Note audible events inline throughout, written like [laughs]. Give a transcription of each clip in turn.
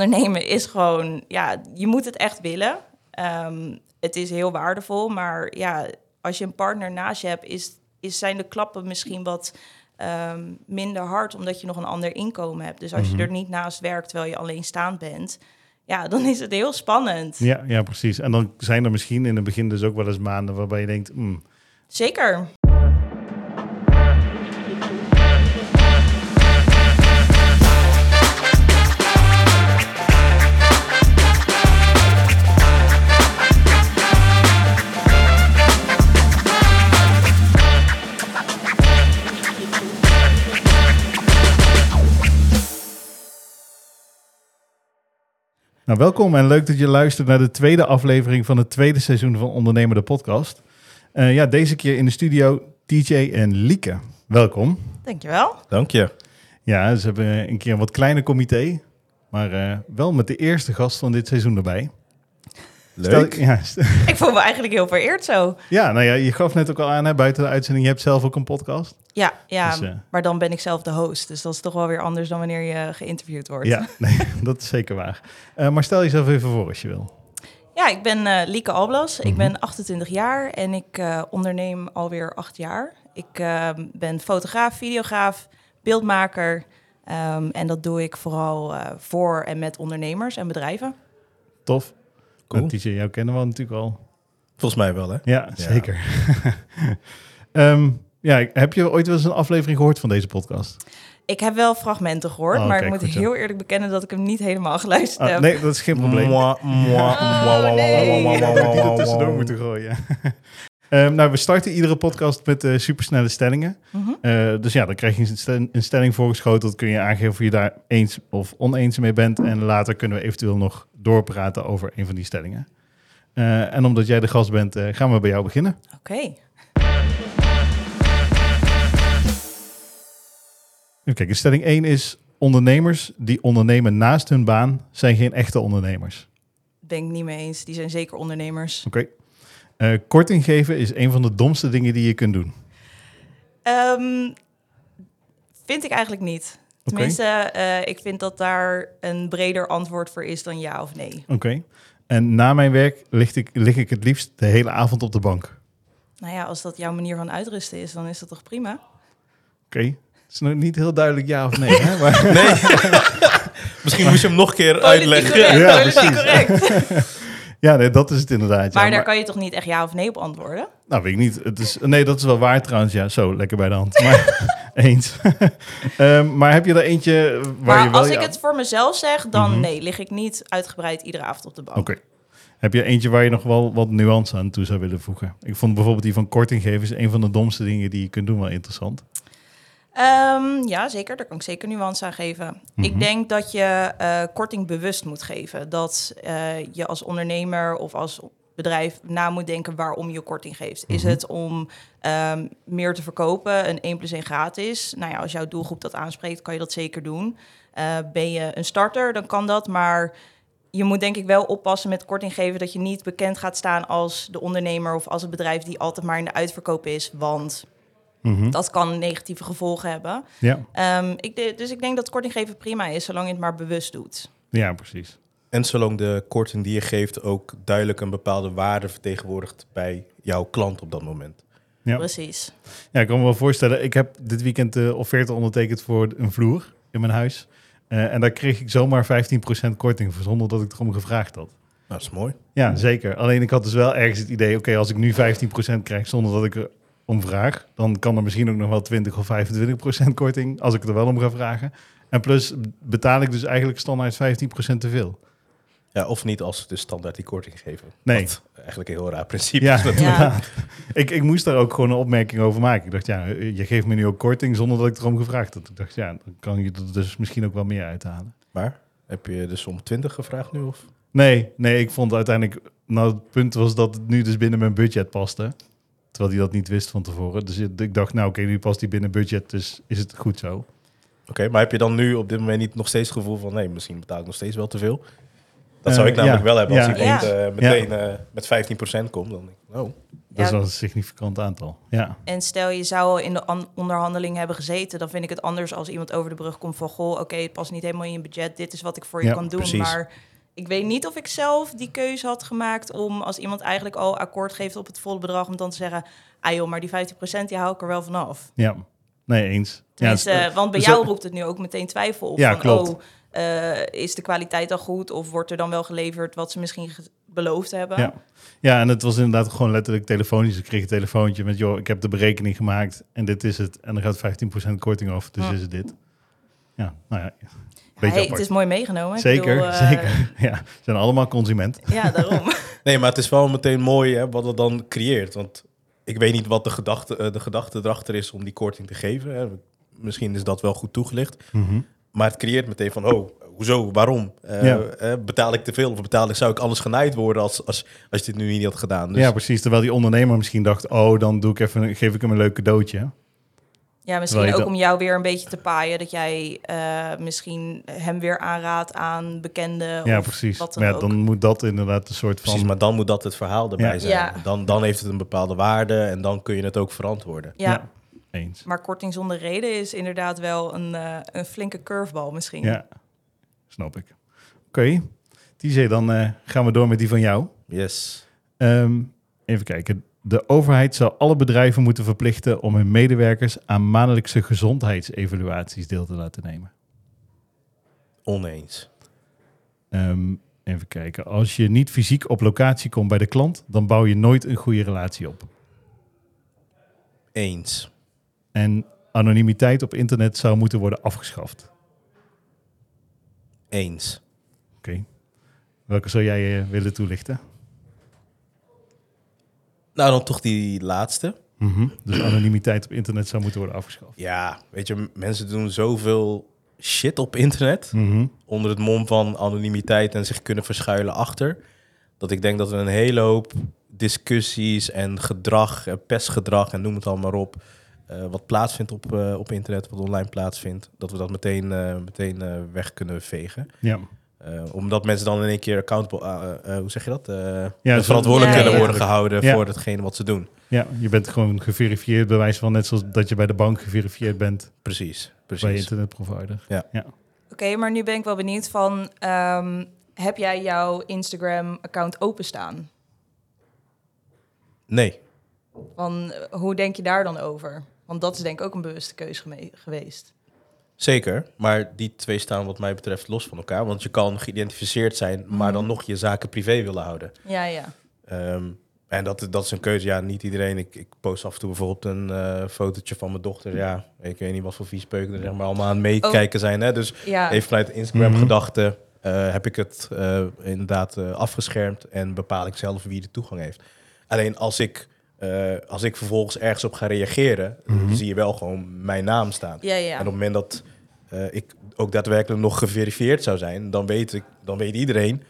ondernemen is gewoon, ja, je moet het echt willen. Ehm, het is heel waardevol, maar ja, als je een partner naast je hebt, is, is, zijn de klappen misschien wat ehm, minder hard, omdat je nog een ander inkomen hebt. Dus als je Mhm. er niet naast werkt terwijl je alleenstaand bent, ja, dan is het heel spannend. Ja, ja, precies. En dan zijn er misschien in het begin dus ook wel eens maanden waarbij je denkt, hmm, Zeker. Nou, welkom en leuk dat je luistert naar de tweede aflevering van het tweede seizoen van Ondernemer de Podcast. Eh, ja, deze keer in de studio TJ en Lieke. Welkom. Dankjewel. Dank je. Ja, ze hebben een keer een wat kleiner comité, maar eh, wel met de eerste gast van dit seizoen erbij. Leuk. Stel- ja, [laughs] Ik voel me eigenlijk heel vereerd zo. ja, nou ja, je gaf net ook al aan hè, buiten de uitzending, je hebt zelf ook een podcast. Ja, ja Dus, eh, maar dan ben ik zelf de host. Dus dat is toch wel weer anders dan wanneer je geïnterviewd wordt. Ja, [laughs] nee, dat is zeker waar. Eh, maar stel jezelf even voor als je wil. Ja, ik ben eh, Lieke Alblas. Ik Mhm. ben 28 jaar en ik eh, onderneem alweer acht jaar. Ik eh, ben fotograaf, videograaf, beeldmaker. Ehm, en dat doe ik vooral eh, voor en met ondernemers en bedrijven. Tof. Cool. Nou, TJ, jou kennen we natuurlijk al. Volgens mij wel, hè? Ja, zeker. [laughs] Ehm, ja, heb je ooit wel eens een aflevering gehoord van deze podcast? Ik heb wel fragmenten gehoord, Oh, maar kijk, ik moet zo. heel eerlijk bekennen dat ik hem niet helemaal geluisterd Ah, heb. nee, dat is geen probleem. Mwah, [laughs] mwah, Oh, nee. die er tussendoor moeten gooien. [laughs] Ehm, nou, we starten iedere podcast met eh, supersnelle stellingen. Eh, dus ja, dan krijg je een, stel- een stelling voorgeschoteld. Kun je aangeven of je daar eens of oneens mee bent. En later kunnen we eventueel nog doorpraten over een van die stellingen. Eh, en omdat jij de gast bent, gaan we bij jou beginnen. Oké. Kijken, stelling 1 is... Ondernemers die ondernemen naast hun baan zijn geen echte ondernemers. Ben ik niet mee eens. Die zijn zeker ondernemers. Oké. Eh, korting geven is een van de domste dingen die je kunt doen. Ehm, vind ik eigenlijk niet. Tenminste, eh, ik vind dat daar een breder antwoord voor is dan ja of nee. Oké. En na mijn werk lig ik, lig ik het liefst de hele avond op de bank. Nou ja, als dat jouw manier van uitrusten is, dan is dat toch prima? Oké. Het is nog niet heel duidelijk ja of nee. Hè? Maar, [laughs] [laughs] Misschien moest je hem nog een keer uitleggen. correct, Ja, precies. correct. [laughs] ja, nee, dat is het inderdaad. ja. Maar daar kan je toch niet echt ja of nee op antwoorden? Nou, weet ik niet. Het is, nee, dat is wel waar trouwens. Ja, zo, lekker bij de hand. Maar eens. Ehm, maar heb je er eentje waar maar je wel... als ja- ik het voor mezelf zeg, dan Mhm. nee, lig ik niet uitgebreid iedere avond op de bank. Oké. Heb je eentje waar je nog wel wat nuance aan toe zou willen voegen? Ik vond bijvoorbeeld die van korting geven is een van de domste dingen die je kunt doen wel interessant. Ehm, ja, zeker. Daar kan ik zeker nuance aan geven. Mhm. Ik denk dat je eh, korting bewust moet geven. Dat eh, je als ondernemer of als bedrijf na moet denken waarom je korting geeft. Is Mhm. het om ehm, meer te verkopen, een 1 plus 1 gratis? Nou ja, als jouw doelgroep dat aanspreekt, kan je dat zeker doen. Eh, ben je een starter, dan kan dat, maar... Je moet denk ik wel oppassen met korting geven dat je niet bekend gaat staan als de ondernemer of als het bedrijf die altijd maar in de uitverkoop is, want Mhm. dat kan negatieve gevolgen hebben. Ja. Ehm, ik de- dus ik denk dat korting geven prima is, zolang je het maar bewust doet. ja, precies. En zolang de korting die je geeft ook duidelijk een bepaalde waarde vertegenwoordigt bij jouw klant op dat moment. Ja. Precies. Ja, ik kan me wel voorstellen. Ik heb dit weekend de offerte ondertekend voor een vloer in mijn huis. Eh, en daar kreeg ik zomaar 15% korting voor, zonder dat ik erom gevraagd had. Nou, dat is mooi. Ja, zeker. Alleen ik had dus wel ergens het idee, oké, als ik nu 15% krijg zonder dat ik er om vraag, dan kan er misschien ook nog wel 20 of 25% korting als ik er wel om ga vragen. En plus betaal ik dus eigenlijk standaard 15% te veel. Ja, of niet als ze de standaard die korting geven. Nee. Wat eigenlijk een heel raar principe Ja, is inderdaad. [laughs] Ik, ik moest daar ook gewoon een opmerking over maken. Ik dacht, ja, je geeft me nu ook korting zonder dat ik erom gevraagd had. Ik dacht, ja, dan kan je er dus misschien ook wel meer uithalen. Maar heb je dus om 20 gevraagd nu? Of? Nee, nee, ik vond uiteindelijk... Nou, het punt was dat het nu dus binnen mijn budget paste. Terwijl hij dat niet wist van tevoren. Dus ik dacht, nou oké, nu past hij binnen budget, dus is het goed zo. Oké, maar heb je dan nu op dit moment niet nog steeds het gevoel van... nee, misschien betaal ik nog steeds wel te veel? Dat zou ik Eh, namelijk ja, wel hebben als ja, ik eens. eh, meteen eh, met 15% kom. Dan denk ik, oh, Dat is wel een significant aantal. Ja, En stel je zou al in de an- onderhandeling hebben gezeten, dan vind ik het anders als iemand over de brug komt van goh, oké, het past niet helemaal in je budget, dit is wat ik voor je Ja, kan doen. precies. Maar ik weet niet of ik zelf die keuze had gemaakt om als iemand eigenlijk al akkoord geeft op het volle bedrag, om dan te zeggen, ah joh, maar die 15% die hou ik er wel vanaf. ja. Nee, eens. Tenminste, ja, want bij dus jou roept het nu ook meteen twijfel op. Ja, van, klopt. Oh, eh, is de kwaliteit dan goed of wordt er dan wel geleverd wat ze misschien beloofd hebben? Ja. ja, en het was inderdaad gewoon letterlijk telefonisch. Ik kreeg een telefoontje met, joh, ik heb de berekening gemaakt en dit is het. En er gaat 15% korting af, dus is het dit. Ja, nou Ja, beetje hey, apart. het is mooi meegenomen. Zeker, bedoel, [laughs] eh, zeker. Ja, ze zijn allemaal consument. Ja, daarom. [laughs] Nee, maar het is wel meteen mooi hè, wat het dan creëert. Want ik weet niet wat de gedachte, eh, de gedachte erachter is om die korting te geven. Hè. Misschien is dat wel goed toegelicht. Mhm. Maar het creëert meteen van, oh, hoezo, waarom? Eh, Ja. betaal ik te veel of betaal ik, zou ik anders genaaid worden als, als, als je dit nu niet had gedaan? Dus Ja, precies. Terwijl die ondernemer misschien dacht, oh, dan doe ik even, geef ik hem een leuk cadeautje. Ja, misschien ook om jou weer een beetje te paaien. Dat jij eh, misschien hem weer aanraadt aan bekenden. Ja, of precies. Wat dan, Maar ja, ook. dan moet dat inderdaad een soort van... precies, maar dan moet dat het verhaal erbij Ja. zijn. Ja. Dan, dan heeft het een bepaalde waarde en dan kun je het ook verantwoorden. ja. Ja. Eens. maar korting zonder reden is inderdaad wel een, eh, een flinke curveball misschien. Ja, snap ik. Oké, TJ, dan eh, gaan we door met die van jou. Yes. Ehm, even kijken. De overheid zou alle bedrijven moeten verplichten om hun medewerkers aan maandelijkse gezondheidsevaluaties deel te laten nemen. Oneens. Ehm, even kijken. Als je niet fysiek op locatie komt bij de klant, dan bouw je nooit een goede relatie op. Eens. En anonimiteit op internet zou moeten worden afgeschaft. Eens. Oké. Welke zou jij eh, willen toelichten? Nou, dan toch die laatste. Mhm. Dus anonimiteit op internet zou moeten worden afgeschaft. Ja, weet je, mensen doen zoveel shit op internet. Mhm. onder het mom van anonimiteit en zich kunnen verschuilen achter. Dat ik denk dat we een hele hoop discussies en gedrag, pestgedrag en noem het allemaal maar op, eh, wat plaatsvindt op, eh, op internet, wat online plaatsvindt, dat we dat meteen, eh, meteen weg kunnen vegen. Ja. Eh, omdat mensen dan in één keer accountable, eh, eh, hoe zeg je dat? Eh, zo- verantwoordelijk Ja, kunnen ja. worden gehouden Ja. voor hetgene wat ze doen. ja, je bent gewoon geverifieerd, bij wijze van net zoals dat je bij de bank geverifieerd bent Precies, bij je internetprovider. Oké, maar nu ben ik wel benieuwd van... ehm, heb jij jouw Instagram-account openstaan? Nee, Van, hoe denk je daar dan over? Want dat is denk ik ook een bewuste keuze geweest. Zeker, maar die twee staan wat mij betreft los van elkaar. Want je kan geïdentificeerd zijn, maar dan nog je zaken privé willen houden. Ja, ja. Ehm, en dat, dat is een keuze. Ja, niet iedereen. Ik, ik post af en toe bijvoorbeeld een eh, fotootje van mijn dochter. Ja, ik weet niet wat voor viespeuken er zeg maar allemaal aan het meekijken zijn. Hè? Dus ja. even vanuit Instagram Mhm. gedachte eh, heb ik het eh, inderdaad eh, afgeschermd en bepaal ik zelf wie de toegang heeft. Alleen als ik, eh, als ik vervolgens ergens op ga reageren, Mhm. zie je wel gewoon mijn naam staan. ja, ja. En op het moment dat eh, ik ook daadwerkelijk nog geverifieerd zou zijn, dan weet, ik, dan weet iedereen.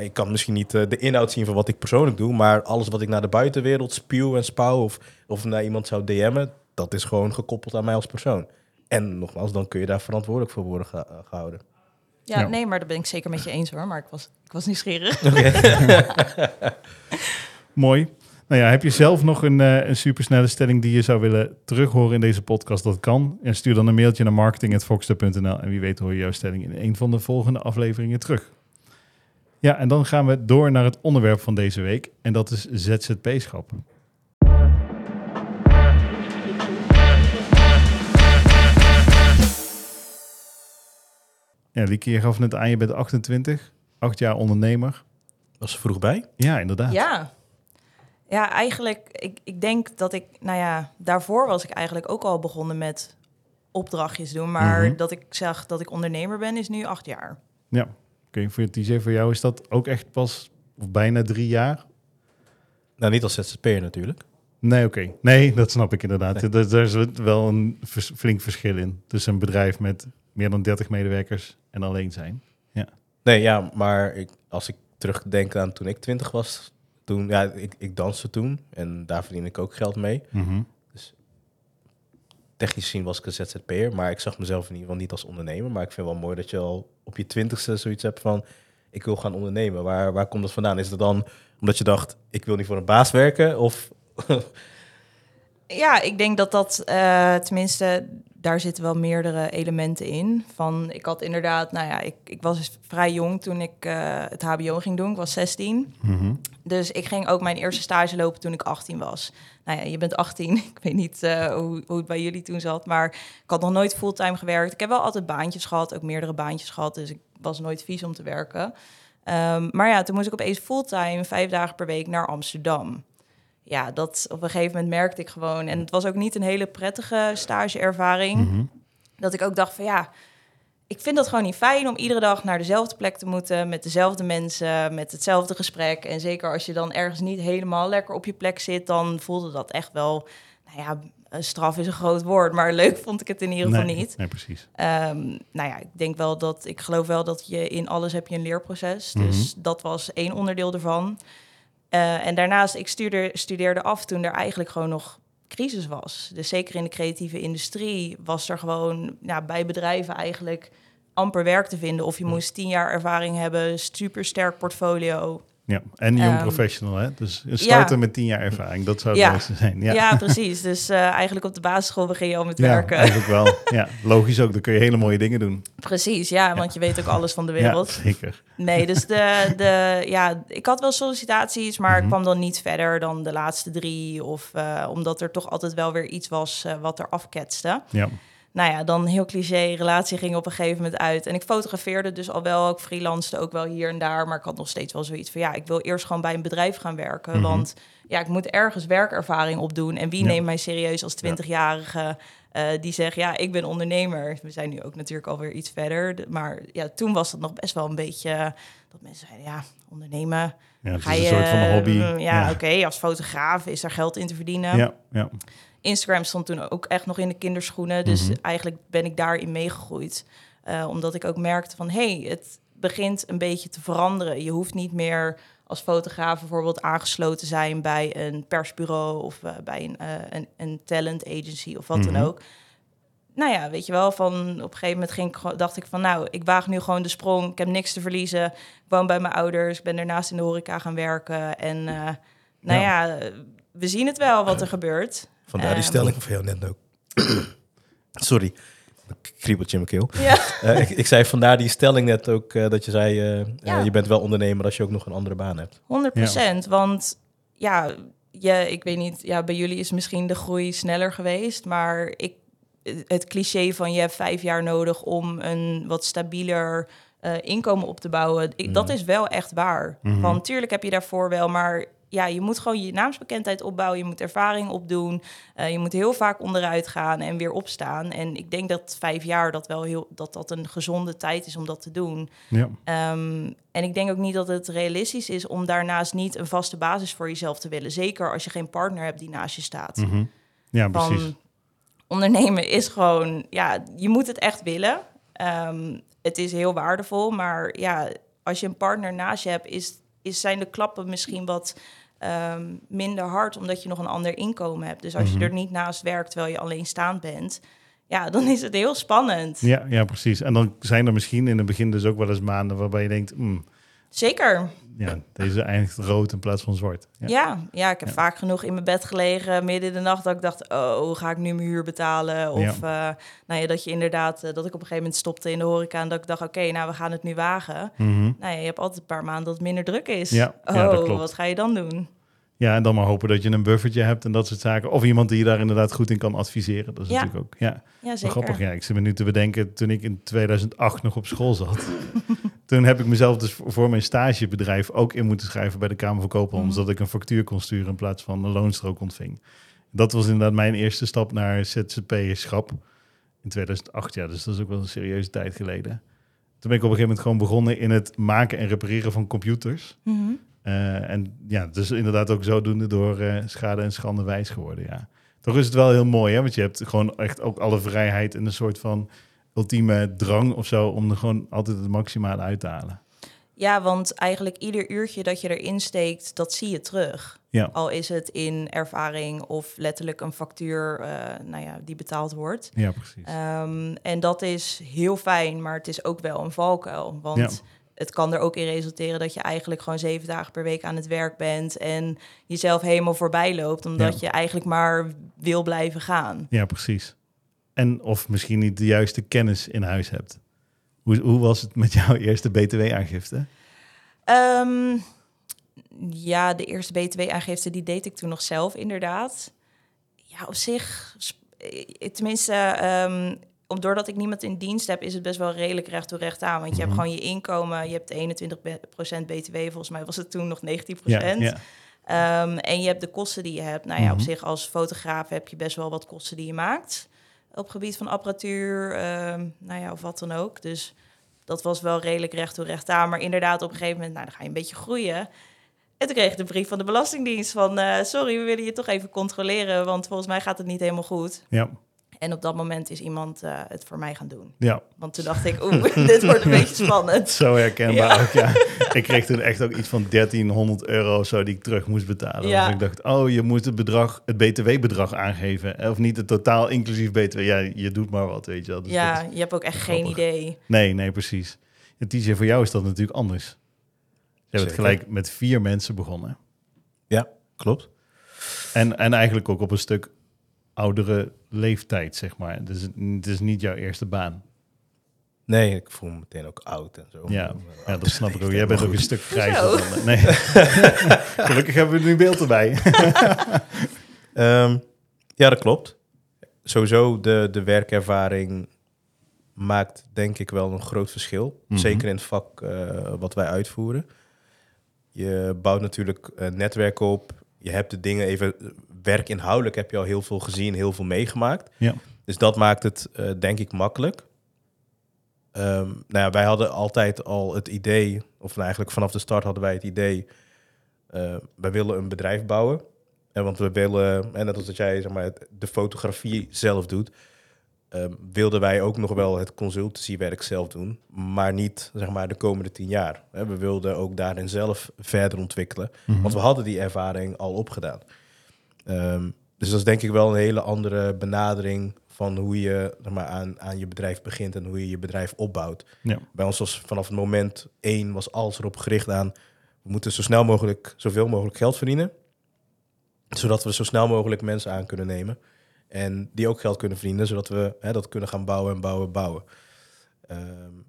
ik kan misschien niet eh, de inhoud zien van wat ik persoonlijk doe, maar alles wat ik naar de buitenwereld spuw en spouw of, of naar iemand zou DM'en, dat is gewoon gekoppeld aan mij als persoon. En nogmaals, dan kun je daar verantwoordelijk voor worden gehouden. Ja, Ja. nee, maar dat ben ik zeker met je eens hoor. Maar ik was, ik was nieuwsgierig. [laughs] [laughs] Mooi. Nou ja, heb je zelf nog een, eh, een supersnelle stelling die je zou willen terughoren in deze podcast? Dat kan. En stuur dan een mailtje naar marketing.foxter.nl en wie weet hoor je jouw stelling in een van de volgende afleveringen terug. Ja, en dan gaan we door naar het onderwerp van deze week en dat is ZZP-schap. Ja, Lieke, je gaf net aan, je bent 28, acht jaar ondernemer. Was ze vroeg bij? Ja, inderdaad. Ja. Ja, eigenlijk, ik, ik denk dat ik, nou ja, daarvoor was ik eigenlijk ook al begonnen met opdrachtjes doen. Maar Mhm. dat ik zag dat ik ondernemer ben, is nu acht jaar. Ja, oké. Voor TJ, voor jou is dat ook echt pas of bijna drie jaar? Nou, niet als ZZP'er natuurlijk. Nee, oké. Nee, dat snap ik inderdaad. Er, er is wel een vers- flink verschil in tussen een bedrijf met meer dan 30 medewerkers en alleen zijn. Nee, ja, maar ik, als ik terugdenk aan toen ik twintig was, toen, ja, ik, ik danste toen en daar verdien ik ook geld mee. Technisch gezien was ik een ZZP'er, maar ik zag mezelf in ieder geval niet als ondernemer. Maar ik vind wel mooi dat je al op je twintigste zoiets hebt van, ik wil gaan ondernemen? Waar, waar komt dat vandaan? Is het dan omdat je dacht, ik wil niet voor een baas werken? Of Ja, ik denk dat dat, eh, tenminste, daar zitten wel meerdere elementen in. Van, ik had inderdaad, nou ja, ik, ik was vrij jong toen ik eh, het HBO ging doen. Ik was 16. Mhm. Dus ik ging ook mijn eerste stage lopen toen ik 18 was. Nou ja, je bent 18. [laughs] Ik weet niet eh, hoe, hoe het bij jullie toen zat, maar ik had nog nooit fulltime gewerkt. Ik heb wel altijd baantjes gehad, ook meerdere baantjes gehad. Dus ik was nooit vies om te werken. Ehm, maar ja, toen moest ik opeens fulltime vijf dagen per week naar Amsterdam. Ja, dat op een gegeven moment merkte ik gewoon. En het was ook niet een hele prettige stageervaring. Mhm. Dat ik ook dacht van ja, ik vind dat gewoon niet fijn om iedere dag naar dezelfde plek te moeten, met dezelfde mensen, met hetzelfde gesprek. En zeker als je dan ergens niet helemaal lekker op je plek zit, dan voelde dat echt wel, nou ja, een straf is een groot woord, maar leuk vond ik het in ieder geval nee, niet. Nee, precies. Ehm, nou ja, ik denk wel dat, ik geloof wel dat je in alles heb je een leerproces. Dus dat was één onderdeel ervan. Eh, en daarnaast, ik stuurde, studeerde af toen er eigenlijk gewoon nog crisis was. Dus zeker in de creatieve industrie was er gewoon ja, bij bedrijven eigenlijk amper werk te vinden. Of je moest tien jaar ervaring hebben, super sterk portfolio. Ja, en young Ehm, professional, hè? Dus starten met tien jaar ervaring, dat zou het Ja. beste zijn. Ja, Ja, precies. Dus eh, eigenlijk op de basisschool begin je al met Ja, werken. eigenlijk wel. [laughs] Ja, logisch ook, dan kun je hele mooie dingen doen. Precies, ja, want je weet ook alles van de Ja, wereld. zeker. Nee, dus de, de, ja, ik had wel sollicitaties, maar Mhm. ik kwam dan niet verder dan de laatste drie. Of eh, omdat er toch altijd wel weer iets was eh, wat er afketste. Ja, Nou ja, dan heel cliché, relatie ging op een gegeven moment uit. En ik fotografeerde dus al wel, ik freelancede ook wel hier en daar. Maar ik had nog steeds wel zoiets van, ja, ik wil eerst gewoon bij een bedrijf gaan werken. Mhm. Want ja, ik moet ergens werkervaring opdoen. En wie Ja. neemt mij serieus als 20-jarige eh, die zegt, ja, ik ben ondernemer. We zijn nu ook natuurlijk alweer iets verder. De- Maar ja, toen was dat nog best wel een beetje, dat mensen zeiden, ja, ondernemen. ja het Ga is je, een soort van hobby. mm, Ja, oké, als fotograaf is er geld in te verdienen. ja, ja. Instagram stond toen ook echt nog in de kinderschoenen. Dus Mhm. eigenlijk ben ik daarin meegegroeid. Eh, omdat ik ook merkte van, hé, hey, het begint een beetje te veranderen. Je hoeft niet meer als fotograaf bijvoorbeeld aangesloten te zijn bij een persbureau of eh, bij een, eh, een, een talent agency of wat Mhm. dan ook. Nou ja, weet je wel, van op een gegeven moment ging ik, dacht ik van, nou, ik waag nu gewoon de sprong. Ik heb niks te verliezen. Ik woon bij mijn ouders. Ik ben daarnaast in de horeca gaan werken. En nou ja. we zien het wel wat er gebeurt. Vandaar die Ehm. stelling van jou net ook. [clears throat] Sorry, kriebeltje in mijn keel. Ja. [laughs] Eh, ik, ik zei vandaar die stelling net ook eh, dat je zei, eh, Ja. je bent wel ondernemer als je ook nog een andere baan hebt. 100% want ja, je, ik weet niet, ja, bij jullie is misschien de groei sneller geweest, maar ik, het cliché van je hebt vijf jaar nodig om een wat stabieler eh, inkomen op te bouwen, ik, dat Mhm. is wel echt waar. Mhm. Want natuurlijk heb je daarvoor wel, maar ja, je moet gewoon je naamsbekendheid opbouwen, je moet ervaring opdoen, eh, je moet heel vaak onderuit gaan en weer opstaan. En ik denk dat vijf jaar dat wel heel, dat dat een gezonde tijd is om dat te doen. ja. Ehm, en ik denk ook niet dat het realistisch is om daarnaast niet een vaste basis voor jezelf te willen. Zeker als je geen partner hebt die naast je staat. Mhm. ja precies. Ondernemen is gewoon, ja, je moet het echt willen. Ehm, het is heel waardevol, maar ja, als je een partner naast je hebt, is, is, zijn de klappen misschien wat ehm, minder hard, omdat je nog een ander inkomen hebt. Dus als Mhm. je er niet naast werkt terwijl je alleenstaand bent, ja, dan is het heel spannend. Ja, ja, precies. En dan zijn er misschien in het begin dus ook wel eens maanden waarbij je denkt, hmm, Zeker. ja, deze eindigt rood in plaats van zwart. Ja. Ja, ja, ik heb Ja. vaak genoeg in mijn bed gelegen midden in de nacht dat ik dacht, oh, ga ik nu mijn huur betalen? Of eh, nou ja, dat je inderdaad, eh, dat ik op een gegeven moment stopte in de horeca en dat ik dacht, oké, nou, we gaan het nu wagen. Mhm. Nou ja, je hebt altijd een paar maanden dat het minder druk is. Ja, oh, ja, dat klopt. wat ga je dan doen? Ja, en dan maar hopen dat je een buffertje hebt en dat soort zaken. Of iemand die je daar inderdaad goed in kan adviseren. Dat is Ja. natuurlijk ook, ja. Ja, zeker. Grappig, ja. Ik zit me nu te bedenken, toen ik in 2008 nog op school zat, [laughs] toen heb ik mezelf dus voor mijn stagebedrijf ook in moeten schrijven bij de Kamer van Koophandel, Mhm. zodat ik een factuur kon sturen in plaats van een loonstrook ontving. Dat was inderdaad mijn eerste stap naar ZZP-schap in 2008, ja, dus dat is ook wel een serieuze tijd geleden. Toen ben ik op een gegeven moment gewoon begonnen in het maken en repareren van computers. Mhm. Eh, en ja, dus inderdaad ook zodoende door eh, schade en schande wijs geworden, ja. Toch is het wel heel mooi, hè? Want je hebt gewoon echt ook alle vrijheid en een soort van ultieme drang of zo om er gewoon altijd het maximale uit te halen. Ja, want eigenlijk ieder uurtje dat je erin steekt, dat zie je terug. Ja. Al is het in ervaring of letterlijk een factuur eh, nou ja, die betaald wordt. Ja, precies. Ehm, en dat is heel fijn, maar het is ook wel een valkuil. Want het kan er ook in resulteren dat je eigenlijk gewoon zeven dagen per week aan het werk bent en jezelf helemaal voorbij loopt, omdat je eigenlijk maar wil blijven gaan. Ja, precies. En of misschien niet de juiste kennis in huis hebt. Hoe, hoe was het met jouw eerste BTW-aangifte? Ehm, ja, de eerste BTW-aangifte die deed ik toen nog zelf, inderdaad. Ja, op zich, eh, tenminste, um, doordat ik niemand in dienst heb, is het best wel redelijk recht toe recht aan. Want je hebt mhm. gewoon je inkomen, je hebt 21% BTW, volgens mij was het toen nog 19%. Ja, ja. Ehm, en je hebt de kosten die je hebt. Nou ja, op mhm. zich als fotograaf heb je best wel wat kosten die je maakt. Op gebied van apparatuur, um, nou ja, of wat dan ook. Dus dat was wel redelijk recht toe recht aan. Maar inderdaad, op een gegeven moment, nou, dan ga je een beetje groeien. En toen kreeg ik de brief van de Belastingdienst van... Uh, sorry, we willen je toch even controleren... want volgens mij gaat het niet helemaal goed. Ja. En op dat moment is iemand uh, het voor mij gaan doen. Ja. Want toen dacht ik, oeh, [laughs] dit wordt een beetje [laughs] spannend. Zo herkenbaar ook, ja. Ik kreeg toen echt ook iets van 1300 euro zo die ik terug moest betalen. Ja. Dus ik dacht, oh, je moet het bedrag, het btw-bedrag aangeven. Of niet het totaal inclusief btw. Ja, je doet maar wat, weet je wel. Dus ja, je hebt ook echt geen idee. Nee, nee, precies. En TJ, voor jou is dat natuurlijk anders. Je hebt gelijk met vier mensen begonnen. Ja, klopt. En, en eigenlijk ook op een stuk oudere leeftijd, zeg maar. Dus het is niet jouw eerste baan. Nee, ik voel me meteen ook oud en zo. Ja, ja dat snap ik ook. Jij bent ook een stuk grijzer Nee. [laughs] Gelukkig hebben we nu beeld erbij. um, [laughs] ja, dat klopt. Sowieso, de, de werkervaring maakt denk ik wel een groot verschil. Mhm. Zeker in het vak uh, wat wij uitvoeren. Je bouwt natuurlijk een netwerk op. Je hebt de dingen even werkinhoudelijk heb je al heel veel gezien, heel veel meegemaakt. Ja. Dus dat maakt het, uh, denk ik, makkelijk. Um, nou ja, wij hadden altijd al het idee, of nou eigenlijk vanaf de start hadden wij het idee, uh, wij willen een bedrijf bouwen. En want we willen, en net als dat jij zeg maar, de fotografie zelf doet, uh, wilden wij ook nog wel het consultancywerk zelf doen, maar niet zeg maar, de komende tien jaar. We wilden ook daarin zelf verder ontwikkelen, mhm. want we hadden die ervaring al opgedaan. Um, dus dat is denk ik wel een hele andere benadering van hoe je zeg maar, aan, aan je bedrijf begint en hoe je je bedrijf opbouwt. Ja. Bij ons was vanaf het moment één was alles erop gericht aan we moeten zo snel mogelijk zoveel mogelijk geld verdienen, zodat we zo snel mogelijk mensen aan kunnen nemen en die ook geld kunnen verdienen, zodat we hè, dat kunnen gaan bouwen en bouwen en bouwen. Um,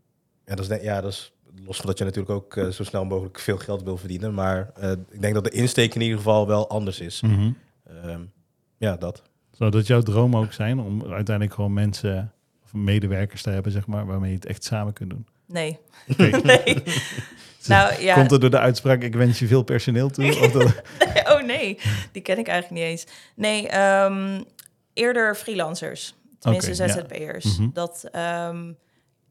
ja, dat is, ja, dat is los van dat je natuurlijk ook uh, zo snel mogelijk veel geld wil verdienen, maar uh, ik denk dat de insteek in ieder geval wel anders is. Mm -hmm. Um, ja, dat. Zou dat jouw droom ook zijn om uiteindelijk gewoon mensen of medewerkers te hebben, zeg maar, waarmee je het echt samen kunt doen? Nee. Okay. [laughs] [laughs] nee. nou, ja. Komt er door de uitspraak, ik wens je veel personeel toe? [laughs] Of dat... oh nee, die ken ik eigenlijk niet eens. Nee, um, eerder freelancers. Tenminste, okay, ZZP'ers. Ja. Mm -hmm. Dat um,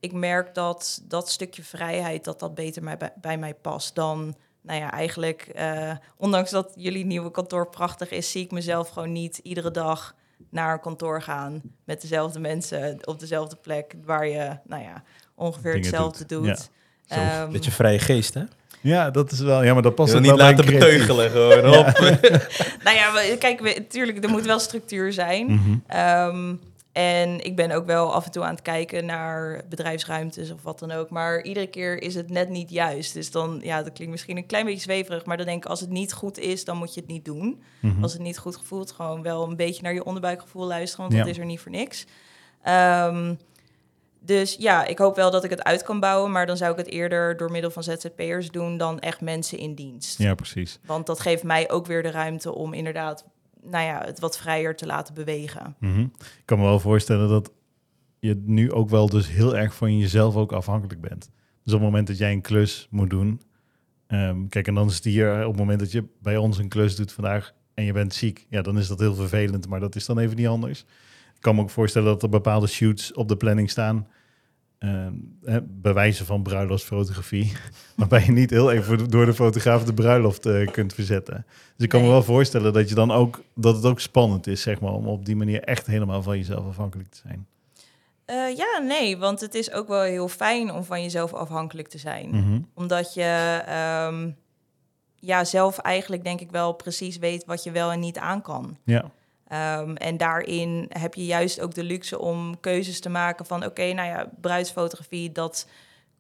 ik merk dat dat stukje vrijheid, dat dat beter bij, bij mij past dan nou ja, eigenlijk, uh, ondanks dat jullie nieuwe kantoor prachtig is, zie ik mezelf gewoon niet iedere dag naar een kantoor gaan met dezelfde mensen op dezelfde plek waar je, nou ja, ongeveer hetzelfde doet. doet. Ja. Um, Beetje vrije geest, hè? Ja, dat is wel. Ja, maar dat past je niet laten beteugelen gewoon ja. op. [laughs] nou ja, kijk, natuurlijk, er moet wel structuur zijn. Mm -hmm. um, en ik ben ook wel af en toe aan het kijken naar bedrijfsruimtes of wat dan ook. Maar iedere keer is het net niet juist. Dus dan, ja, dat klinkt misschien een klein beetje zweverig. Maar dan denk ik, als het niet goed is, dan moet je het niet doen. Mhm. Als het niet goed gevoelt, gewoon wel een beetje naar je onderbuikgevoel luisteren. Want dat is er niet voor niks. Um, dus ja, ik hoop wel dat ik het uit kan bouwen. Maar dan zou ik het eerder door middel van ZZP'ers doen dan echt mensen in dienst. Ja, precies. Want dat geeft mij ook weer de ruimte om inderdaad nou ja, het wat vrijer te laten bewegen. Mhm. Ik kan me wel voorstellen dat je nu ook wel dus heel erg van jezelf ook afhankelijk bent. Dus op het moment dat jij een klus moet doen, um, kijk, en dan is het hier op het moment dat je bij ons een klus doet vandaag en je bent ziek, ja, dan is dat heel vervelend, maar dat is dan even niet anders. Ik kan me ook voorstellen dat er bepaalde shoots op de planning staan uh, bewijzen van bruiloftsfotografie. [laughs] waarbij je niet heel even door de fotograaf de bruiloft uh, kunt verzetten. Dus ik kan me wel voorstellen dat, je dan ook, dat het ook spannend is, zeg maar, om op die manier echt helemaal van jezelf afhankelijk te zijn. Uh, ja, nee, want het is ook wel heel fijn om van jezelf afhankelijk te zijn. Mm -hmm. Omdat je um, ja, zelf eigenlijk denk ik wel precies weet wat je wel en niet aan kan. Ja. Um, en daarin heb je juist ook de luxe om keuzes te maken van... oké, okay, nou ja, bruidsfotografie, dat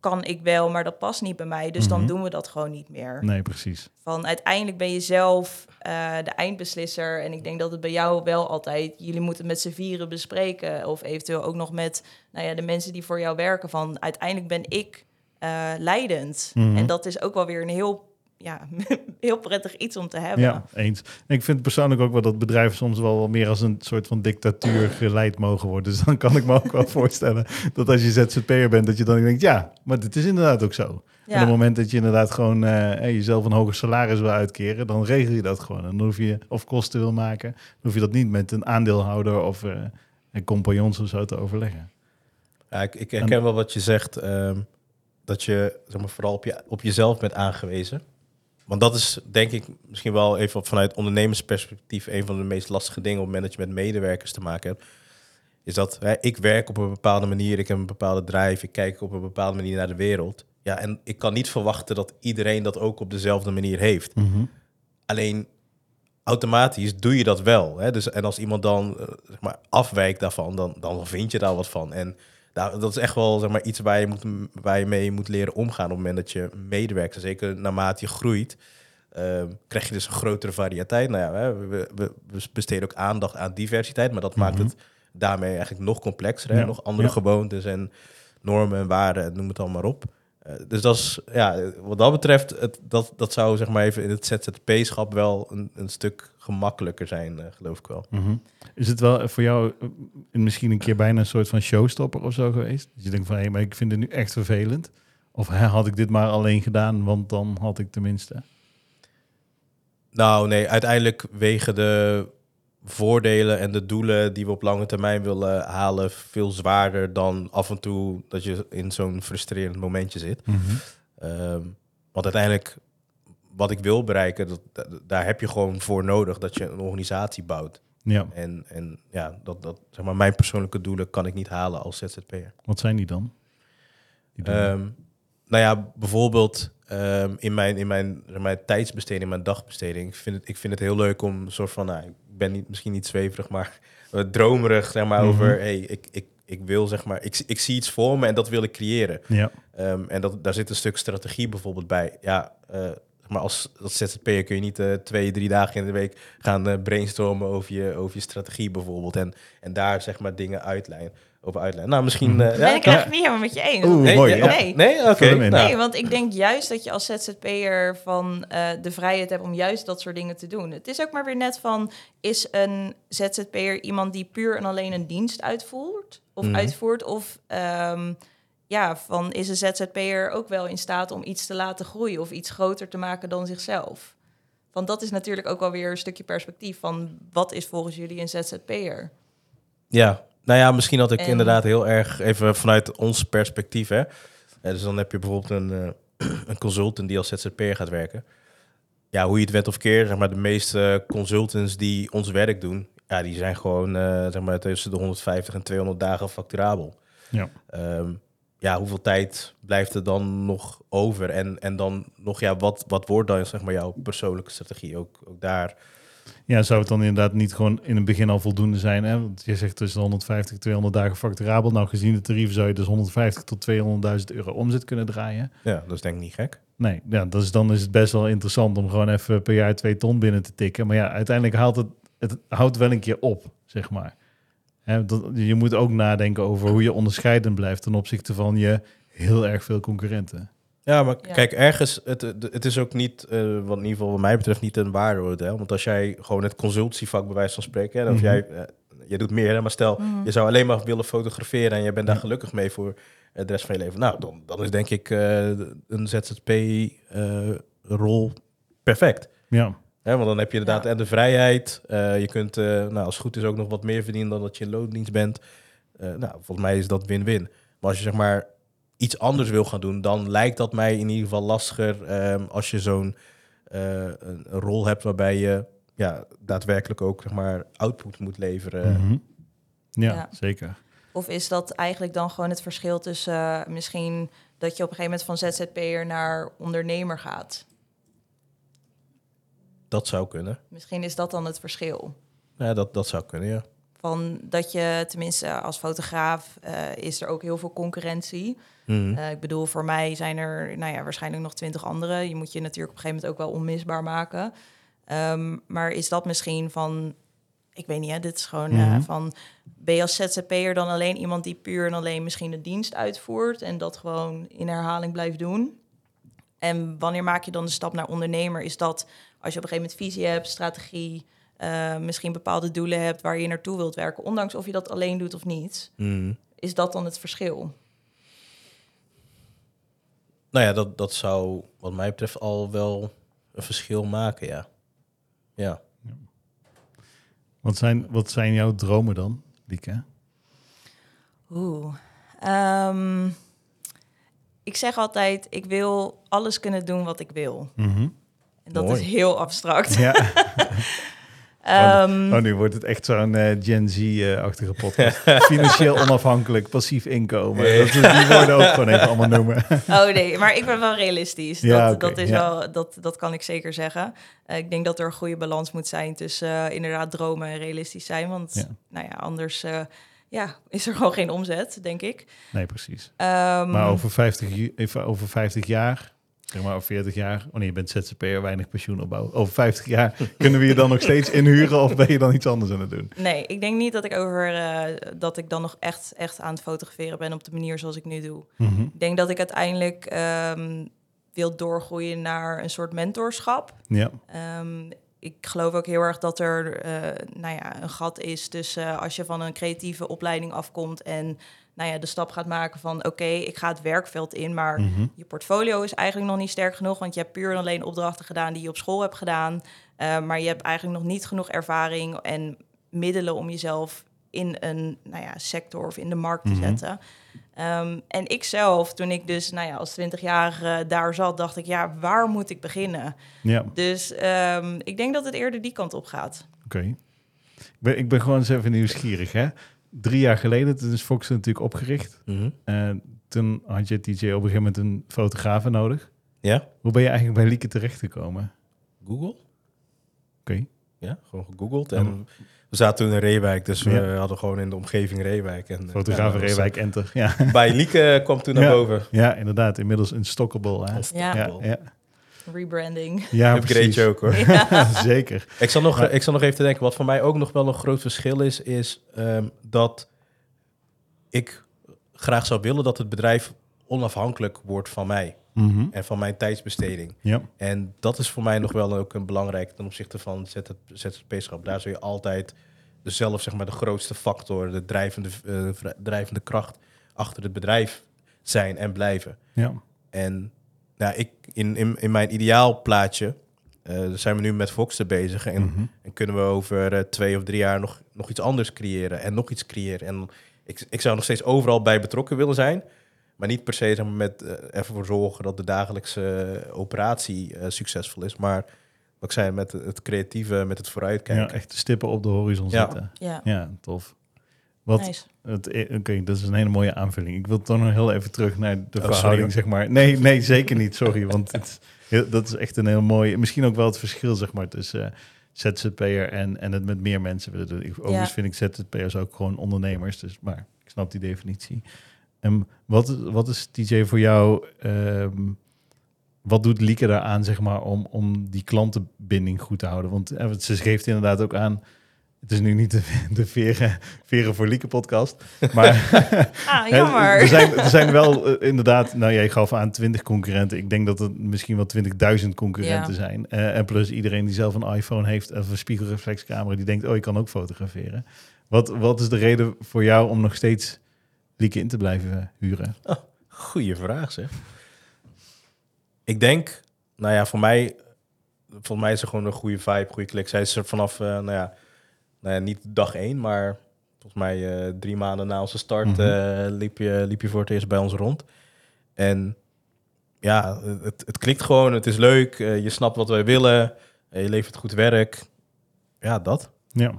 kan ik wel, maar dat past niet bij mij. Dus Mhm. dan doen we dat gewoon niet meer. Nee, precies. Van uiteindelijk ben je zelf eh, de eindbeslisser. En ik denk dat het bij jou wel altijd... Jullie moeten met z'n vieren bespreken. Of eventueel ook nog met nou ja, de mensen die voor jou werken. Van uiteindelijk ben ik eh, leidend. Mhm. En dat is ook wel weer een heel, ja, [laughs] heel prettig iets om te hebben. Ja, eens. En ik vind persoonlijk ook wel dat bedrijven soms wel wat meer als een soort van dictatuur geleid mogen worden. Dus dan kan ik me ook wel [laughs] voorstellen dat als je ZZP'er bent, dat je dan denkt, ja, maar dit is inderdaad ook zo. En op het moment dat je inderdaad gewoon eh, eh, jezelf een hoger salaris wil uitkeren, dan regel je dat gewoon. En dan hoef je, of kosten wil maken, dan hoef je dat niet met een aandeelhouder of eh, een compagnons of zo te overleggen. Ja, ik, ik herken wel wat je zegt. ehm, dat je zeg maar, vooral op, je, op jezelf bent aangewezen. Want dat is denk ik misschien wel even vanuit ondernemersperspectief een van de meest lastige dingen op het moment dat je met medewerkers te maken hebt. Is dat hè, ik werk op een bepaalde manier, ik heb een bepaalde drive, ik kijk op een bepaalde manier naar de wereld. Ja, en ik kan niet verwachten dat iedereen dat ook op dezelfde manier heeft. Alleen automatisch doe je dat wel. Hè? Dus, en als iemand dan eh, zeg maar, afwijkt daarvan, dan, dan vind je daar wat van. En daar, dat is echt wel zeg maar, iets waar je, moet, waar je mee moet leren omgaan op het moment dat je medewerkt. Zeker naarmate je groeit, ehm, krijg je dus een grotere variëteit. Nou ja, we, we, we besteden ook aandacht aan diversiteit, maar dat maakt het daarmee eigenlijk nog complexer. Hè? Ja. Nog andere Ja. gewoontes en normen en waarden, en noem het allemaal op. Eh, dus dat is, ja, wat dat betreft, het, dat, dat zou zeg maar even in het ZZP-schap wel een, een stuk gemakkelijker zijn, eh, geloof ik wel. Mhm. Is het wel voor jou eh, misschien een keer bijna een soort van showstopper of zo geweest? Dat je denkt van, hé, maar ik vind het nu echt vervelend. Of had ik dit maar alleen gedaan, want dan had ik tenminste... Nou, nee, uiteindelijk wegen de voordelen en de doelen die we op lange termijn willen halen veel zwaarder dan af en toe dat je in zo'n frustrerend momentje zit. Ehm, want uiteindelijk, wat ik wil bereiken, dat, da- daar heb je gewoon voor nodig dat je een organisatie bouwt. Ja, En, en ja, dat, dat, zeg maar, mijn persoonlijke doelen kan ik niet halen als ZZP'er. wat zijn die dan? Die. Ehm nou ja, bijvoorbeeld ehm, in mijn, in mijn, zeg maar, tijdsbesteding, mijn dagbesteding. Ik vind, het, ik vind het heel leuk om een soort van, nou, ik ben niet, misschien niet zweverig, maar eh, dromerig, zeg maar, Mhm. over, hey, ik, ik, ik wil, zeg maar, ik, ik zie iets voor me en dat wil ik creëren. ja, Ehm, en dat, daar zit een stuk strategie bijvoorbeeld bij. Ja, eh, maar als, als ZZP'er kun je niet eh, twee, drie dagen in de week gaan eh, brainstormen over je, over je strategie bijvoorbeeld. En, en daar zeg maar dingen uitlijnen, over uitlijnen. Nou, misschien... Eh, Ben ja, ik kan- eigenlijk niet helemaal met je eens. Oeh, Nee, mooi. ja. Nee. Nee, oké. Nou. Nee, want ik denk juist dat je als ZZP'er van eh, de vrijheid hebt om juist dat soort dingen te doen. Het is ook maar weer net van, is een ZZP'er iemand die puur en alleen een dienst uitvoert? Of Mhm. uitvoert? Of ehm, ja, van is een ZZP'er ook wel in staat om iets te laten groeien of iets groter te maken dan zichzelf? Want dat is natuurlijk ook wel weer een stukje perspectief van wat is volgens jullie een ZZP'er? Ja, nou ja, misschien had ik En- inderdaad heel erg even vanuit ons perspectief. Hè. Eh, dus dan heb je bijvoorbeeld een, eh, [clears throat] een consultant die als ZZP'er gaat werken. Ja, hoe je het wet of keer, zeg maar, de meeste consultants die ons werk doen, ja, die zijn gewoon eh, zeg maar, tussen de 150 en 200 dagen facturabel. Ja. Ehm, ja, hoeveel tijd blijft er dan nog over? En, en dan nog, ja, wat, wat wordt dan zeg maar, jouw persoonlijke strategie? Ook, ook daar. Ja, zou het dan inderdaad niet gewoon in het begin al voldoende zijn? Hè? Want je zegt tussen 150 en 200 dagen facturabel. Nou, gezien de tarieven zou je dus 150 tot 200.000 euro omzet kunnen draaien. Ja, dat is denk ik niet gek. Nee, ja, dat is, dan is het best wel interessant om gewoon even per jaar twee ton binnen te tikken. Maar ja, uiteindelijk haalt het, het houdt wel een keer op, zeg maar. Hè, dat, je moet ook nadenken over hoe je onderscheidend blijft ten opzichte van je heel erg veel concurrenten. Ja, maar Ja. kijk, ergens, het, het is ook niet, eh, wat in ieder geval wat mij betreft, niet een waardeoordeel. Want als jij gewoon het consultievak bij wijze van spreken, hè, of Mhm. jij, eh, jij doet meer, hè, maar stel, je zou alleen maar willen fotograferen en je bent daar gelukkig mee voor eh, de rest van je leven. Nou, dan, dan is denk ik eh, een ZZP-rol perfect. Ja, Want dan heb je inderdaad Ja. en de vrijheid. eh, je kunt, eh, nou, als het goed is, ook nog wat meer verdienen dan dat je in loondienst bent. Eh, nou, volgens mij is dat win-win. Maar als je zeg maar iets anders wil gaan doen, dan lijkt dat mij in ieder geval lastiger ehm, als je zo'n eh, een, rol hebt waarbij je ja, daadwerkelijk ook zeg maar output moet leveren. Mhm. ja, Ja. zeker. Of is dat eigenlijk dan gewoon het verschil tussen misschien dat je op een gegeven moment van ZZP'er naar ondernemer gaat? Dat zou kunnen. Misschien is dat dan het verschil. Ja, dat, dat zou kunnen, ja. Van dat je, tenminste als fotograaf, eh, is er ook heel veel concurrentie. Mhm. Eh, ik bedoel, voor mij zijn er nou ja, waarschijnlijk nog twintig anderen. Je moet je natuurlijk op een gegeven moment ook wel onmisbaar maken. Ehm, maar is dat misschien van, ik weet niet, hè, dit is gewoon eh, Mhm. van, ben je als ZZP'er dan alleen iemand die puur en alleen misschien de dienst uitvoert en dat gewoon in herhaling blijft doen? En wanneer maak je dan de stap naar ondernemer? Is dat als je op een gegeven moment visie hebt, strategie, eh, misschien bepaalde doelen hebt waar je naartoe wilt werken, ondanks of je dat alleen doet of niet? Mhm. Is dat dan het verschil? Nou ja, dat, dat zou wat mij betreft al wel een verschil maken, ja. Ja. Wat zijn, wat zijn jouw dromen dan, Lieke? Oeh. Ehm, ik zeg altijd, ik wil alles kunnen doen wat ik wil. Mhm. En dat Mooi. is heel abstract. Ja. [laughs] Ehm, Oh, nu wordt het echt zo'n eh, Gen Z-achtige podcast. [laughs] Financieel onafhankelijk, passief inkomen. Ja. Dat is die woorden ook gewoon even allemaal noemen. [laughs] oh nee, maar ik ben wel realistisch. Ja, dat, oké, dat, is ja. wel, dat, dat kan ik zeker zeggen. Eh, ik denk dat er een goede balans moet zijn tussen eh, inderdaad dromen en realistisch zijn. Want Ja. nou ja, anders eh, ja, is er gewoon geen omzet, denk ik. Nee, precies. Ehm, Maar over 50, ju- even over 50 jaar, zeg maar over 40 jaar, wanneer je bent ZZP'er, weinig pensioen opbouwen. Over 50 jaar [laughs] kunnen we je dan nog steeds inhuren of ben je dan iets anders aan het doen? Nee, ik denk niet dat ik over eh, dat ik dan nog echt, echt aan het fotograferen ben op de manier zoals ik nu doe. Mhm. Ik denk dat ik uiteindelijk ehm, wil doorgroeien naar een soort mentorschap. Ja, Ehm, ik geloof ook heel erg dat er eh, nou ja, een gat is tussen eh, als je van een creatieve opleiding afkomt en nou ja, de stap gaat maken van oké, ik ga het werkveld in, maar Mhm. je portfolio is eigenlijk nog niet sterk genoeg, want je hebt puur en alleen opdrachten gedaan die je op school hebt gedaan, Eh, maar je hebt eigenlijk nog niet genoeg ervaring en middelen om jezelf in een nou ja, sector of in de markt te Mhm. zetten. Ehm, en ik zelf, toen ik dus nou ja, als 20-jarige daar zat, dacht ik, ja, waar moet ik beginnen? ja. Dus ehm, ik denk dat het eerder die kant op gaat. Oké. Ik, ben, ik ben gewoon eens even nieuwsgierig. Hè? Drie jaar geleden, toen is Fox natuurlijk opgericht. Mhm. En toen had je TJ op een gegeven moment een fotograaf nodig. Ja? Hoe ben je eigenlijk bij Lieke terechtgekomen? Google? Oké. Ja, gewoon gegoogeld. En we zaten toen in Reewijk, dus we hadden gewoon in de omgeving Reewijk. En, Fotograaf Reewijk Enter. Ja. Bij Lieke kwam toen naar Ja. boven. ja, inderdaad. Inmiddels een stockable. Hè? Ja, ja. Rebranding. ja Upgrade ook hoor. [laughs] Zeker. Ik zal, nog, Maar- ik zal nog even te denken, wat voor mij ook nog wel een groot verschil is, is ehm, dat ik graag zou willen dat het bedrijf onafhankelijk wordt van mij Mhm. en van mijn tijdsbesteding. Ja. En dat is voor mij nog wel ook een belangrijk ten opzichte van ZZP-schap. Daar zul je altijd dus zelf zeg maar de grootste factor, de drijvende, eh, drijvende kracht achter het bedrijf zijn en blijven. Ja. En nou, ik, in, in, in mijn ideaalplaatje eh, zijn we nu met Voxen bezig. En, Mhm. en kunnen we over eh, twee of drie jaar nog, nog iets anders creëren en nog iets creëren. En ik, ik zou nog steeds overal bij betrokken willen zijn. Maar niet per se zeg maar, met eh, ervoor voor zorgen dat de dagelijkse operatie succesvol is. Maar wat ik zei, met het creatieve, met het ja, vooruitkijken. echt de stippen op de horizon Ja. zetten. Ja, Ja, tof. Wat, nice. het, Oké, dat is een hele mooie aanvulling. Ik wil toch nog heel even terug naar de sorry, verhouding, zeg maar. Nee, nee, zeker niet. Sorry, want het, dat is echt een heel mooi... Misschien ook wel het verschil, zeg maar, tussen eh, ZZP'er en, en het met meer mensen willen doen. Ik, overigens vind ik ZZP'ers ook gewoon ondernemers, dus, maar ik snap die definitie. En wat, wat is, TJ, voor jou... ehm, wat doet Lieke daaraan, zeg maar, om, om die klantenbinding goed te houden? Want eh, ze geeft inderdaad ook aan... Het is nu niet de, [laughs] de veren, veren voor Lieke podcast, maar [laughs] [laughs] Ah, jammer. Er zijn, er zijn wel eh, inderdaad, nou jij gaf aan 20 concurrenten. Ik denk dat het misschien wel 20.000 concurrenten Ja. zijn. Eh, en plus iedereen die zelf een iPhone heeft of een spiegelreflexcamera, die denkt, oh, ik kan ook fotograferen. Wat, wat is de reden voor jou om nog steeds Lieke in te blijven eh, huren? Goeie vraag, zeg. Ik denk, nou ja, voor mij, voor mij is er gewoon een goede vibe, goede klik. Zij is er vanaf, eh, nou, ja, nou ja, niet dag één, maar volgens mij eh, drie maanden na onze start Mhm. eh, liep, je, liep je voor het eerst bij ons rond. En ja, het, het klikt gewoon, het is leuk, eh, je snapt wat wij willen, je levert goed werk. Ja, dat. Ja.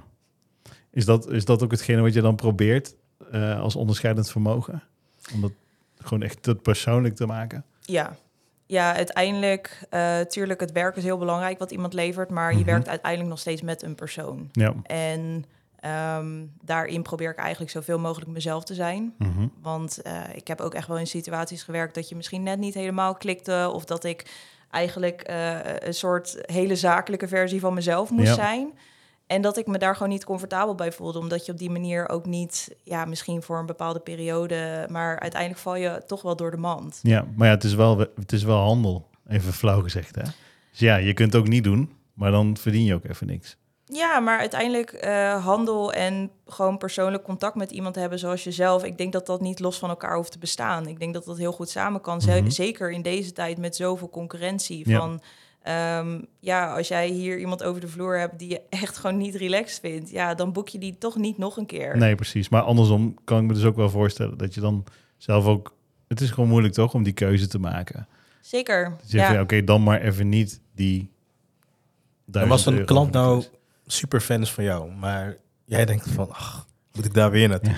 Is dat, is dat ook hetgene wat je dan probeert eh, als onderscheidend vermogen? Om dat gewoon echt het persoonlijk te maken? Ja. Ja, uiteindelijk, eh tuurlijk, het werk is heel belangrijk wat iemand levert, maar Mhm. je werkt uiteindelijk nog steeds met een persoon. Ja. En Ehm, daarin probeer ik eigenlijk zoveel mogelijk mezelf te zijn. Mhm. Want eh, ik heb ook echt wel in situaties gewerkt dat je misschien net niet helemaal klikte. Of dat ik eigenlijk eh, een soort hele zakelijke versie van mezelf moest Ja. zijn. En dat ik me daar gewoon niet comfortabel bij voelde. Omdat je op die manier ook niet, ja, misschien voor een bepaalde periode. Maar uiteindelijk val je toch wel door de mand. Ja, maar ja, het is wel, het is wel handel, even flauw gezegd. Hè? Dus ja, je kunt het ook niet doen, maar dan verdien je ook even niks. Ja, maar uiteindelijk eh, handel en gewoon persoonlijk contact met iemand hebben zoals jezelf. Ik denk dat dat niet los van elkaar hoeft te bestaan. Ik denk dat dat heel goed samen kan. Mhm. Zeker in deze tijd met zoveel concurrentie. Ja. Van ehm, ja, als jij hier iemand over de vloer hebt die je echt gewoon niet relaxed vindt, ja, dan boek je die toch niet nog een keer. Nee, precies. Maar andersom kan ik me dus ook wel voorstellen dat je dan zelf ook... Het is gewoon moeilijk toch om die keuze te maken. Zeker. Dus Ja. ja, oké, dan maar even niet die... En 1000 als een euro klant nou super fan is van jou, maar jij denkt van, ach, moet ik daar weer naartoe?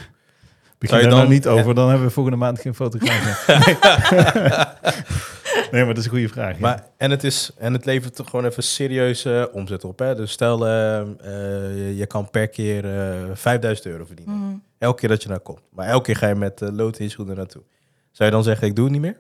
Begin Zou je daar nou dan- niet over, dan hebben we volgende maand geen fotograaf meer. [laughs] [laughs] [laughs] nee, maar dat is een goede vraag. ja. Maar, en, het is, en het levert toch gewoon even serieuze omzet op. Hè? Dus stel, eh, eh, je, kan per keer eh 5000 euro verdienen. Mhm. Elke keer dat je naar komt. Maar elke keer ga je met uh, lood in schoenen naartoe. Zou je dan zeggen, ik doe het niet meer?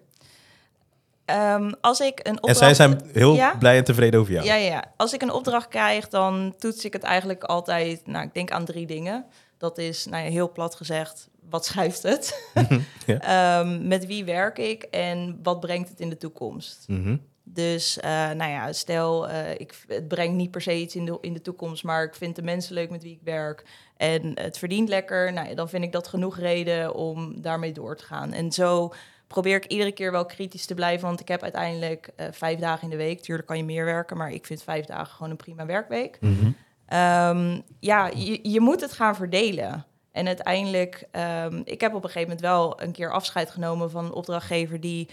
Ehm, als ik een En opdracht... zij zijn heel Ja? blij en tevreden over jou. Ja, ja, ja. Als ik een opdracht krijg, dan toets ik het eigenlijk altijd. Nou, ik denk aan drie dingen. Dat is, nou ja, heel plat gezegd, wat [laughs] schuift het? [laughs] Ehm, met wie werk ik en wat brengt het in de toekomst? Mhm. Dus, eh, nou ja, stel, eh, ik, het brengt niet per se iets in de, in de toekomst, maar ik vind de mensen leuk met wie ik werk en het verdient lekker. Nou ja, dan vind ik dat genoeg reden om daarmee door te gaan. En zo probeer ik iedere keer wel kritisch te blijven, want ik heb uiteindelijk eh, vijf dagen in de week. Tuurlijk kan je meer werken, maar ik vind vijf dagen gewoon een prima werkweek. Mhm. Ehm, ja, je, je moet het gaan verdelen. En uiteindelijk, ehm, ik heb op een gegeven moment wel een keer afscheid genomen van een opdrachtgever die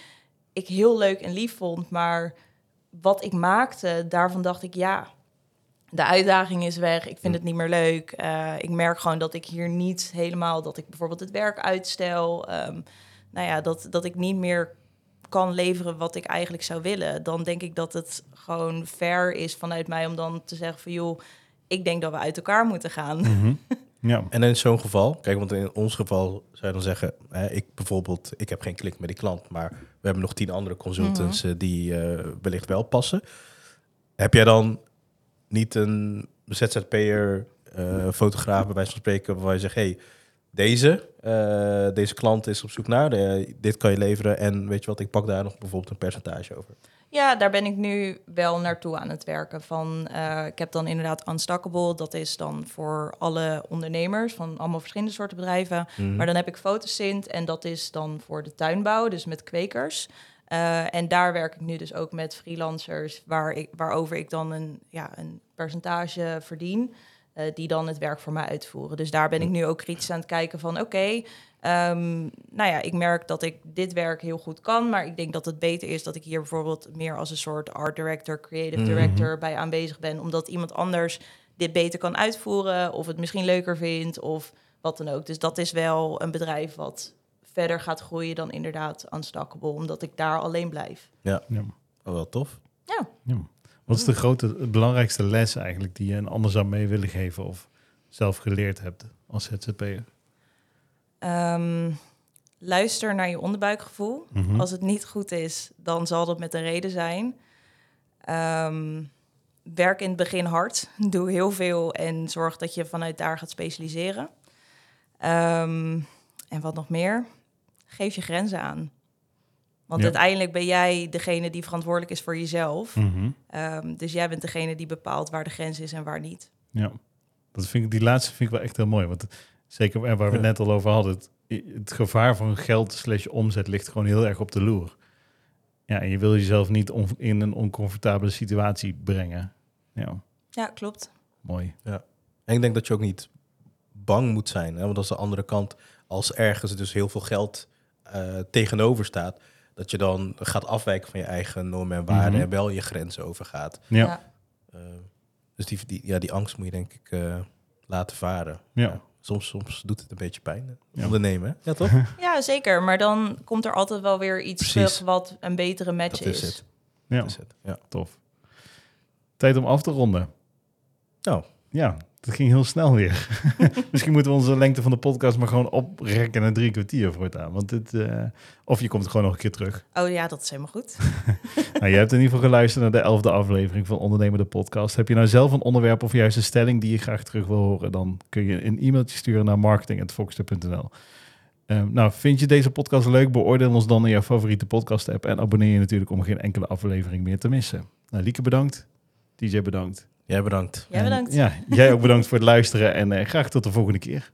ik heel leuk en lief vond. Maar wat ik maakte, daarvan dacht ik, ja, de uitdaging is weg. Ik vind het niet meer leuk. Eh, ik merk gewoon dat ik hier niet helemaal, dat ik bijvoorbeeld het werk uitstel. Ehm, nou ja, dat, dat ik niet meer kan leveren wat ik eigenlijk zou willen. Dan denk ik dat het gewoon fair is vanuit mij om dan te zeggen van joh, ik denk dat we uit elkaar moeten gaan. Mhm. [laughs] Ja, En in zo'n geval, kijk, want in ons geval zou je dan zeggen, hè, ik bijvoorbeeld, ik heb geen klik met die klant, maar we hebben nog tien andere consultants eh, die eh, wellicht wel passen. Heb jij dan niet een ZZP'er, eh fotograaf bij wijze van spreken, waar je zegt, hey, deze, eh, deze klant is op zoek naar, eh, dit kan je leveren en weet je wat, ik pak daar nog bijvoorbeeld een percentage over. Ja, daar ben ik nu wel naartoe aan het werken. Van, eh, ik heb dan inderdaad Unstackable. Dat is dan voor alle ondernemers van allemaal verschillende soorten bedrijven. Mhm. Maar dan heb ik Fotosint en dat is dan voor de tuinbouw, dus met kwekers. En daar werk ik nu dus ook met freelancers, waar ik, waarover ik dan een, ja, een percentage verdien, eh, die dan het werk voor mij uitvoeren. Dus daar ben ik nu ook kritisch aan het kijken van, oké, ehm, nou ja, ik merk dat ik dit werk heel goed kan, maar ik denk dat het beter is dat ik hier bijvoorbeeld meer als een soort art director, creative Mhm. director bij aanwezig ben, omdat iemand anders dit beter kan uitvoeren of het misschien leuker vindt of wat dan ook. Dus dat is wel een bedrijf wat verder gaat groeien dan inderdaad Unstackable, omdat ik daar alleen blijf. ja. Oh, wel tof. Ja, ja. Wat is de grote, belangrijkste les eigenlijk die je een ander zou mee willen geven of zelf geleerd hebt als ZZP'er? Ehm, luister naar je onderbuikgevoel. Mhm. Als het niet goed is, dan zal dat met een reden zijn. Ehm, werk in het begin hard. [laughs] Doe heel veel en zorg dat je vanuit daar gaat specialiseren. Ehm, en wat nog meer? Geef je grenzen aan. Want Ja. uiteindelijk ben jij degene die verantwoordelijk is voor jezelf. Mhm. Ehm, dus jij bent degene die bepaalt waar de grens is en waar niet. Ja, dat vind ik, die laatste vind ik wel echt heel mooi. Want zeker waar we het Ja. net al over hadden, het, het gevaar van geld slash omzet ligt gewoon heel erg op de loer. Ja, en je wil jezelf niet in een oncomfortabele situatie brengen. Ja, Ja, klopt. mooi. En ik denk dat je ook niet bang moet zijn. Hè? Want dat is de andere kant. Als ergens dus heel veel geld eh, tegenover staat, dat je dan gaat afwijken van je eigen normen en waarden Mhm. en wel je grenzen overgaat. Ja, Eh, dus die, die, ja, die angst moet je denk ik eh, laten varen. ja. Soms, soms doet het een beetje pijn. Ja. Ondernemen, hè? Ja, toch? [laughs] Ja, zeker. Maar dan komt er altijd wel weer iets Precies. terug wat een betere match Dat is. is het. ja, Dat is het. Ja. tof. Tijd om af te ronden. Nou, Ja, Dat ging heel snel weer. [laughs] Misschien moeten we onze lengte van de podcast maar gewoon oprekken naar drie kwartier voortaan. Want dit, eh, of je komt gewoon nog een keer terug. Oh ja, dat is helemaal goed. [laughs] Nou, je hebt in ieder geval geluisterd naar de elfde aflevering van Ondernemer de Podcast. Heb je nou zelf een onderwerp of juist een stelling die je graag terug wil horen, dan kun je een e-mailtje sturen naar marketing.foxter.nl. Ehm, nou, vind je deze podcast leuk? Beoordeel ons dan in jouw favoriete podcast app en abonneer je natuurlijk om geen enkele aflevering meer te missen. Nou, Lieke bedankt. DJ bedankt. Jij bedankt. Jij bedankt. En, ja, jij ook bedankt voor het luisteren en eh, graag tot de volgende keer.